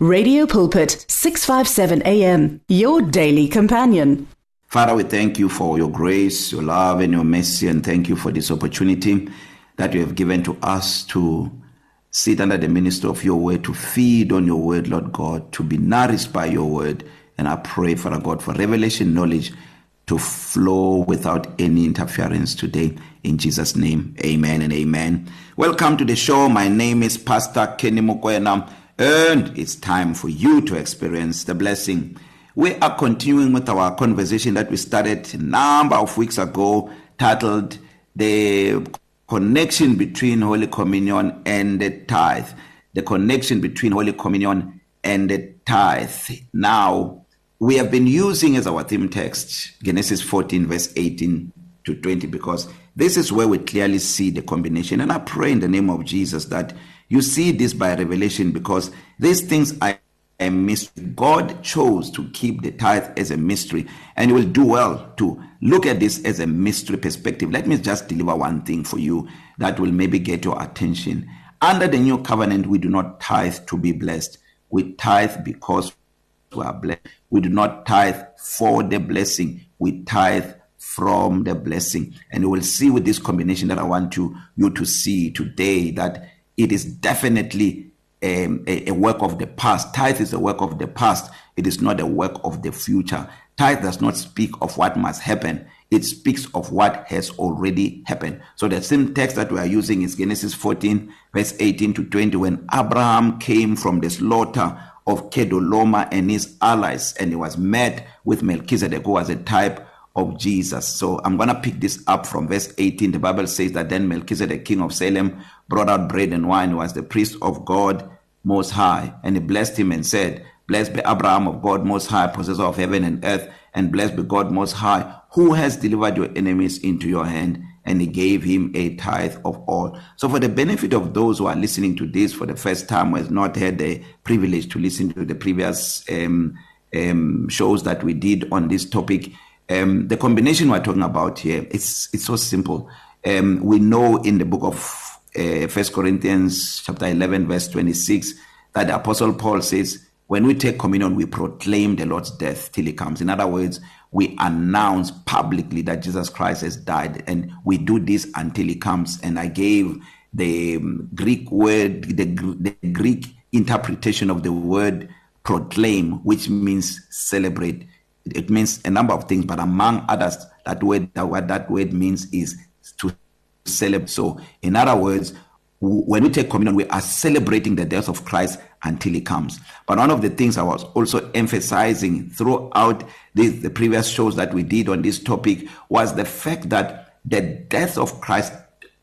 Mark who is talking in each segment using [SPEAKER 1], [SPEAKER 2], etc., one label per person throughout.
[SPEAKER 1] Radio Pulpit 657 AM your daily companion.
[SPEAKER 2] Father, we thank you for your grace, your love and your mercy and thank you for this opportunity that you have given to us to sit under the ministry of your word to feed on your word, Lord God, to be nourished by your word. And I pray, Father God, for revelation knowledge to flow without any interference today. In Jesus' name, amen and amen. Welcome to the show. My name is Pastor Kenny Mokwena. And it's time for you to experience the blessing. We are continuing with our conversation that we started a number of weeks ago titled the connection between Holy Communion and the tithe. The connection between Holy Communion and the tithe. Now, we have been using as our theme text Genesis 14 verse 18 to 20 because this is where we clearly see the combination and I pray in the name of Jesus that You see this by revelation because these things are a mystery. God chose to keep the tithe as a mystery and you will do well to look at this as a mystery perspective. Let me just deliver one thing for you that will maybe get your attention. Under the new covenant, we do not tithe to be blessed. We tithe because we are blessed. We do not tithe for the blessing. We tithe from the blessing. And you will see with this combination that I want you you to see today that it is definitely um, a, a work of the past. Tithe is a work of the past. It is not a work of the future. Tithe does not speak of what must happen. It speaks of what has already happened. So the same text that we are using is Genesis 14 verse 18 to 20 when Abraham came from the slaughter of Kedoloma and his allies and he was met with Melchizedek who was a type of Jesus. So I'm going to pick this up from verse 18. The Bible says that then Melchizedek, king of Salem, brought out bread and wine, was the priest of God Most High. And he blessed him and said, Blessed be Abraham of God Most High, possessor of heaven and earth, and blessed be God Most High, who has delivered your enemies into your hand. And he gave him a tithe of all. So, for the benefit of those who are listening to this for the first time, who has not had the privilege to listen to the previous um, um, shows that we did on this topic, um the combination we're talking about here it's it's so simple. Um we know in the book of uh, 1 Corinthians chapter 11 verse 26 that the apostle Paul says when we take communion we proclaim the Lord's death till he comes. In other words we announce publicly that Jesus Christ has died and we do this until he comes. And I gave the um, Greek word the, the Greek interpretation of the word proclaim which means celebrate. It means a number of things but among others that word that what that word means is to celebrate. So in other words when we take communion we are celebrating the death of Christ until he comes. But one of the things I was also emphasizing throughout this the previous shows that we did on this topic was the fact that the death of Christ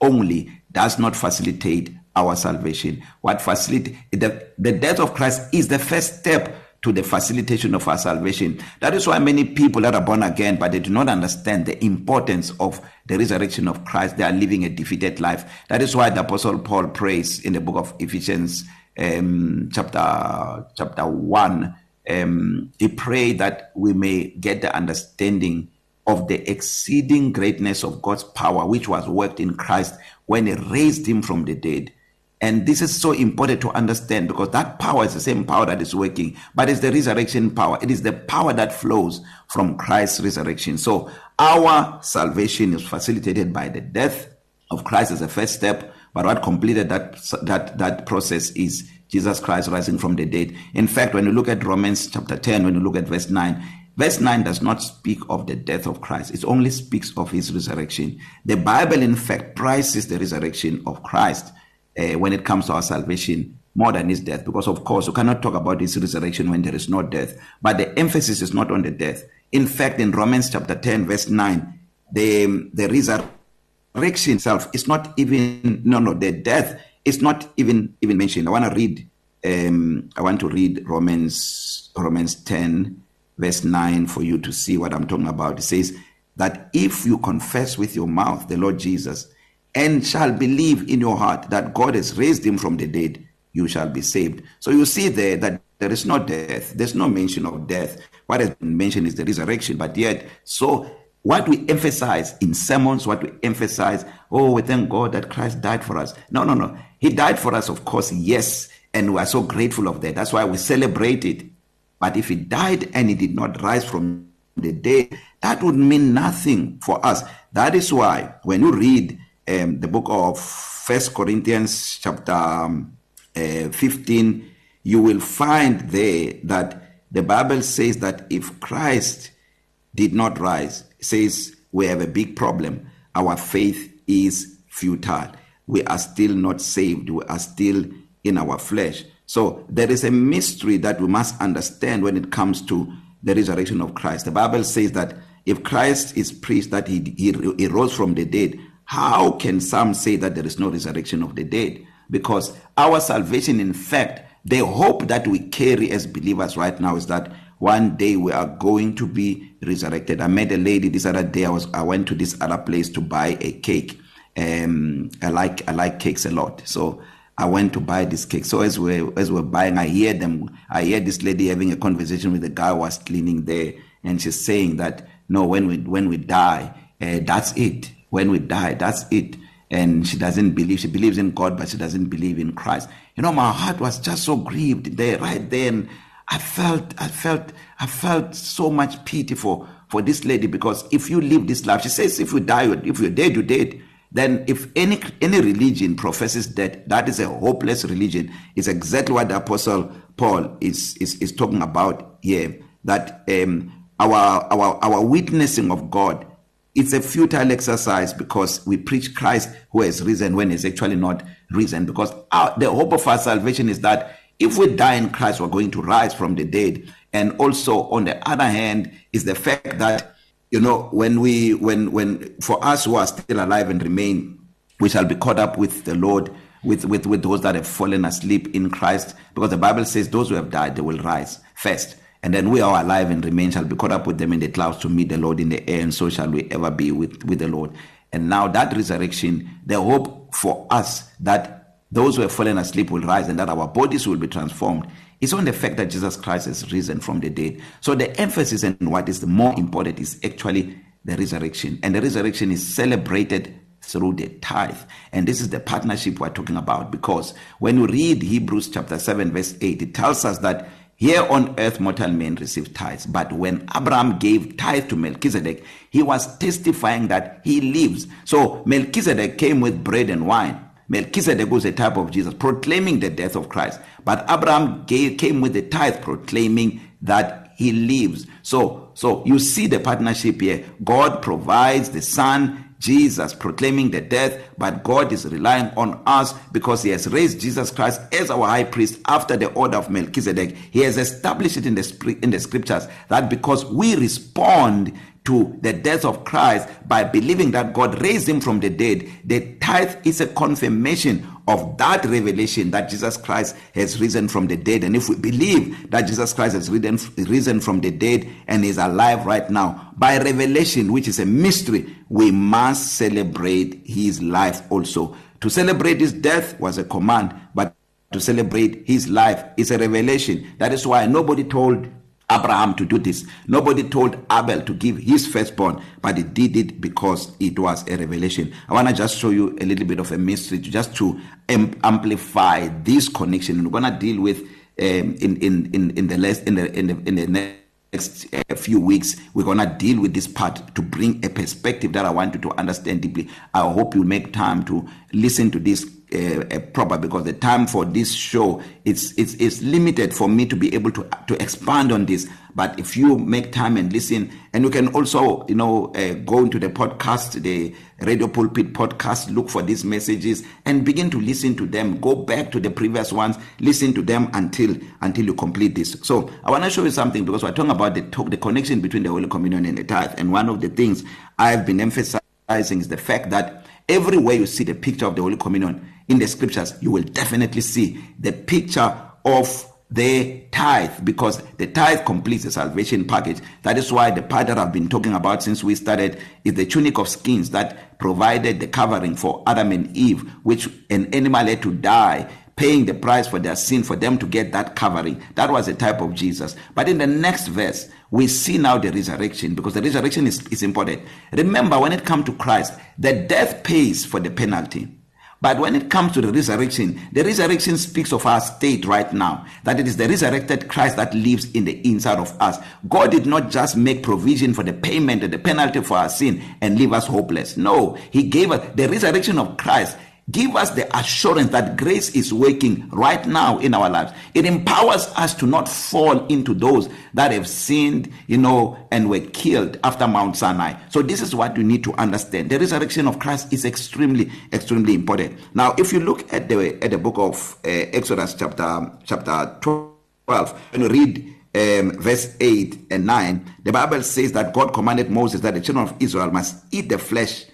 [SPEAKER 2] only does not facilitate our salvation. What facilitate the, the death of Christ is the first step to the facilitation of our salvation. That is why many people that are born again, but they do not understand the importance of the resurrection of Christ. They are living a defeated life. That is why the apostle Paul prays in the book of Ephesians um chapter chapter 1 um he prayed that we may get the understanding of the exceeding greatness of God's power which was worked in Christ when he raised him from the dead And this is so important to understand because that power is the same power that is working, but it's the resurrection power. It is the power that flows from Christ's resurrection. So our salvation is facilitated by the death of Christ as a first step, but what completed that that that process is Jesus Christ rising from the dead. In fact, when you look at Romans chapter 10, when you look at verse 9, verse 9 does not speak of the death of Christ. It only speaks of his resurrection. The Bible in fact prices the resurrection of Christ uh, when it comes to our salvation more than his death. Because of course you cannot talk about his resurrection when there is no death. But the emphasis is not on the death. In fact in Romans chapter 10 verse 9 the the resurrection itself is not even no no the death is not even even mentioned. I want to read um i want to read Romans Romans 10 verse 9 for you to see what i'm talking about. It says that if you confess with your mouth the lord jesus and shall believe in your heart that God has raised him from the dead, you shall be saved. So you see there that there is no death. There's no mention of death. What has been mentioned is the resurrection. But yet, so what we emphasize in sermons, what we emphasize, oh, we thank God that Christ died for us. No, no, no. He died for us, of course, yes. and we are so grateful of that that's why we celebrate it but if he died and he did not rise from the dead that would mean nothing for us that is why when you read um, the book of first corinthians chapter um, uh, 15 you will find there that the bible says that if christ did not rise says we have a big problem. Our faith is futile. We are still not saved. We are still in our flesh. So there is a mystery that we must understand when it comes to the resurrection of Christ. The bible says that if Christ is preached that he, he he rose from the dead how can some say that there is no resurrection of the dead? Because our salvation in fact the hope that we carry as believers right now is that one day we are going to be resurrected. I met a lady this other day. I was i went to this other place to buy a cake. Um i like i like cakes a lot. So i went to buy this cake. So as we as we're buying i hear them i hear this lady having a conversation with the guy who was cleaning there. And she's saying that no when we when we die uh, that's it. When we die that's it. And she doesn't believe she believes in God but she doesn't believe in Christ. You know my heart was just so grieved there right then. I felt I felt I felt so much pity for for this lady because if you live this life she says if you die if you're dead you're dead. Then if any any religion professes that that is a hopeless religion. Is exactly what the apostle Paul is is is talking about here that um our our our witnessing of God it's a futile exercise because we preach Christ who has risen when he's actually not risen. Because our, the hope of our salvation is that if we die in Christ we're going to rise from the dead. And also on the other hand is the fact that you know when we when when for us who are still alive and remain we shall be caught up with the Lord with with with those that have fallen asleep in Christ. Because the Bible says those who have died they will rise first. And then we are alive and remain shall be caught up with them in the clouds to meet the Lord in the air and so shall we ever be with with the Lord. And now that resurrection the hope for us that those who have fallen asleep will rise and that our bodies will be transformed is on the fact that Jesus Christ has risen from the dead. So the emphasis and what is the more important is actually the resurrection. And the resurrection is celebrated through the tithe. And this is the partnership we're talking about because when you read Hebrews chapter 7 verse 8 it tells us that Here on earth mortal men receive tithes, but when Abraham gave tithe to Melchizedek, he was testifying that he lives. So Melchizedek came with bread and wine. Melchizedek was a type of Jesus proclaiming the death of Christ but Abraham gave, came with the tithe proclaiming that he lives so so you see the partnership here God provides the son Jesus proclaiming the death but God is relying on us because he has raised Jesus Christ as our high priest after the order of Melchizedek. He has established it in the in the scriptures that because we respond to the death of Christ by believing that God raised him from the dead the tithe is a confirmation of that revelation that Jesus Christ has risen from the dead. And if we believe that Jesus Christ has risen risen from the dead and is alive right now by revelation which is a mystery we must celebrate his life also. To celebrate his death was a command but to celebrate his life is a revelation. That is why nobody told Abraham to do this. Nobody told Abel to give his firstborn, but he did it because it was a revelation. I want to just show you a little bit of a mystery just to amplify this connection. And we're going to deal with um, in in in in the last in the in the in the next uh, few weeks we're going to deal with this part to bring a perspective that I want you to understand deeply. I hope you make time to listen to this uh, uh, proper because the time for this show it's it's it's limited for me to be able to to expand on this. But if you make time and listen and you can also you know uh, go into the podcast the radio pulpit podcast look for these messages and begin to listen to them. Go back to the previous ones listen to them until until you complete this. So i want to show you something because we're talking about the talk, the connection between the holy communion and the tithe. And one of the things i've been emphasizing is the fact that everywhere you see the picture of the holy communion in the scriptures you will definitely see the picture of the tithe because the tithe completes the salvation package. That is why the part that I've been talking about since we started is the tunic of skins that provided the covering for Adam and Eve which an animal had to die paying the price for their sin for them to get that covering. That was a type of Jesus. But in the next verse we see now the resurrection because the resurrection is is important. Remember when it come to Christ the death pays for the penalty. But when it comes to the resurrection, the resurrection speaks of our state right now. That it is the resurrected Christ that lives in the inside of us. God did not just make provision for the payment and the penalty for our sin and leave us hopeless. No, He gave us the resurrection of Christ give us the assurance that grace is working right now in our lives. It empowers us to not fall into those that have sinned you know and were killed after mount sinai. So this is what you need to understand. The resurrection of christ is extremely extremely important. Now if you look at the at the book of uh, exodus chapter chapter 12 and you read um, verse 8 and 9 the bible says that god commanded moses that the children of israel must eat the flesh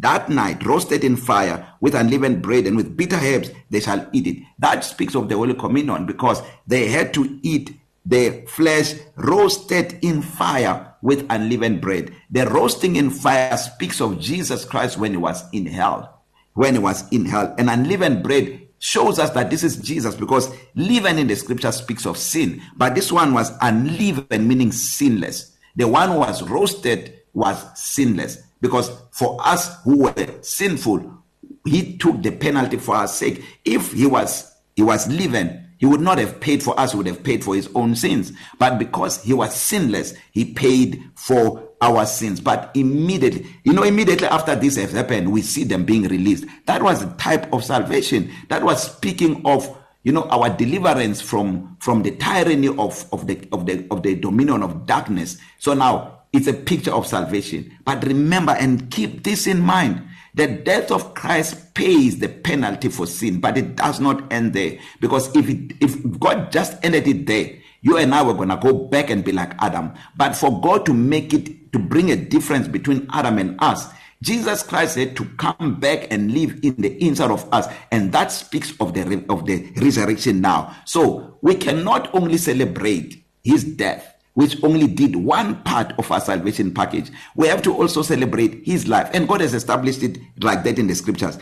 [SPEAKER 2] that night roasted in fire with unleavened bread and with bitter herbs they shall eat it. That speaks of the holy communion because they had to eat the flesh roasted in fire with unleavened bread. The roasting in fire speaks of Jesus Christ when he was in hell. When he was in hell. And unleavened bread shows us that this is Jesus because leaven in the scripture speaks of sin. But this one was unleavened meaning sinless. The one who was roasted was sinless. Because for us who were sinful he took the penalty for our sake. If he was he was living he would not have paid for us he would have paid for his own sins. But because he was sinless he paid for our sins. But immediately you know immediately after this has happened we see them being released. That was a type of salvation. That was speaking of you know our deliverance from from the tyranny of of the of the of the dominion of darkness. So now it's a picture of salvation. But remember and keep this in mind the death of Christ pays the penalty for sin but it does not end there. Because if it, if God just ended it there you and I were going to go back and be like Adam. But for God to make it to bring a difference between Adam and us Jesus Christ had to come back and live in the inside of us. And that speaks of the of the resurrection now. So we cannot only celebrate his death. Which only did one part of our salvation package. We have to also celebrate his life. And God has established it like that in the scriptures.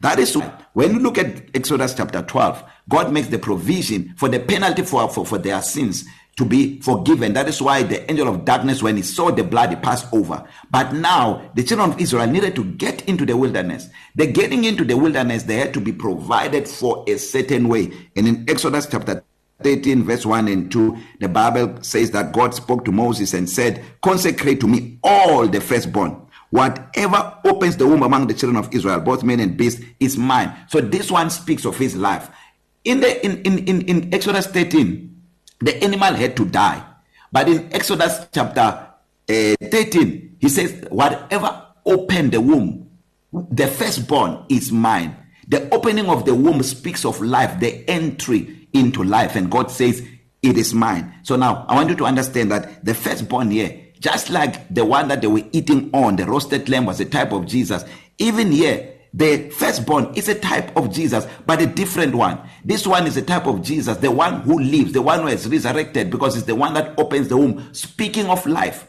[SPEAKER 2] That is why when you look at Exodus chapter 12 God makes the provision for the penalty for for, for their sins to be forgiven. That is why the angel of darkness when he saw the blood he passed over. But now the children of Israel needed to get into the wilderness. The getting into the wilderness they had to be provided for a certain way. And in Exodus chapter 13 verse 1 and 2 the bible says that god spoke to moses and said consecrate to me all the firstborn. Whatever opens the womb among the children of israel both men and beasts is mine. So this one speaks of his life. In the in in in, in exodus 13 the animal had to die. But in exodus chapter uh, 13 he says whatever opened the womb the firstborn is mine. The opening of the womb speaks of life the entry into life and God says it is mine. So now I want you to understand that the firstborn here just like the one that they were eating on the roasted lamb was a type of Jesus. Even here the firstborn is a type of Jesus but a different one. This one is a type of Jesus the one who lives the one who has resurrected because it's the one that opens the womb speaking of life.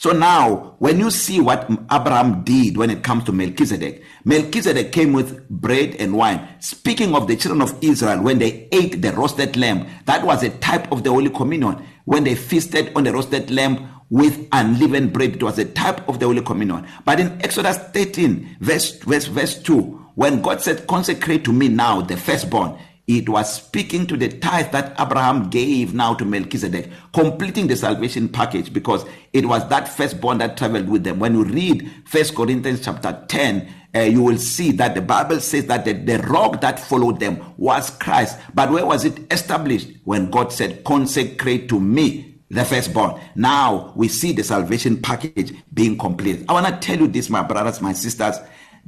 [SPEAKER 2] So now, when you see what Abraham did when it comes to Melchizedek, Melchizedek came with bread and wine. Speaking of the children of Israel, when they ate the roasted lamb, that was a type of the Holy Communion. When they feasted on the roasted lamb with unleavened bread, it was a type of the Holy Communion. But in Exodus 13, verse, verse, verse 2, when God said, Consecrate to me now the firstborn, it was speaking to the tithe that Abraham gave now to Melchizedek completing the salvation package because it was that firstborn that traveled with them. When you read First Corinthians chapter 10 uh, you will see that the Bible says that the, the rock that followed them was Christ. But where was it established? When God said consecrate to me the firstborn. Now we see the salvation package being complete. I want to tell you this my brothers my sisters.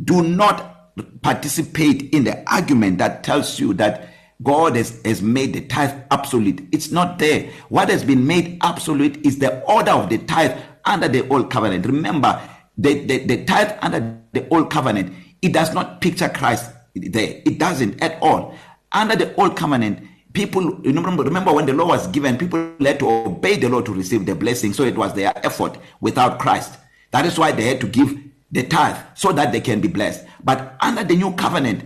[SPEAKER 2] Do not participate in the argument that tells you that God has, has made the tithe absolute. It's not there. What has been made absolute is the order of the tithe under the old covenant. Remember, the, the, the tithe under the old covenant, it does not picture Christ there. It doesn't at all. Under the old covenant, people remember, remember when the law was given, people had to obey the law to receive the blessing. So it was their effort without Christ. That is why they had to give the tithe so that they can be blessed. But under the new covenant,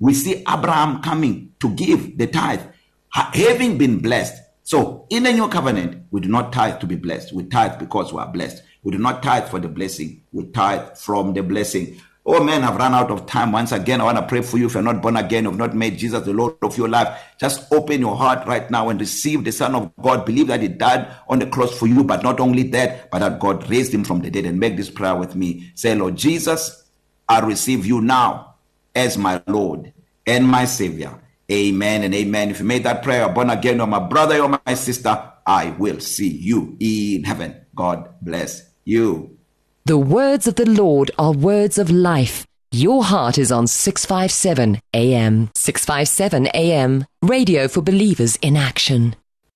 [SPEAKER 2] we see Abraham coming to give the tithe, having been blessed. So in the new covenant, we do not tithe to be blessed. We tithe because we are blessed. We do not tithe for the blessing. We tithe from the blessing. Oh man, I've run out of time. Once again, I want to pray for you if you're not born again, you've not made Jesus the Lord of your life. Just open your heart right now and receive the Son of God. Believe that He died on the cross for you, but not only that, but that God raised Him from the dead. And make this prayer with me. Say, Lord Jesus, I receive you now as my Lord and my Savior. Amen and amen. If you made that prayer, born again, or my brother or my sister, I will see you in heaven. God bless you.
[SPEAKER 3] The words of the Lord are words of life. Your heart is on 657 AM. 657 AM. Radio for believers in action.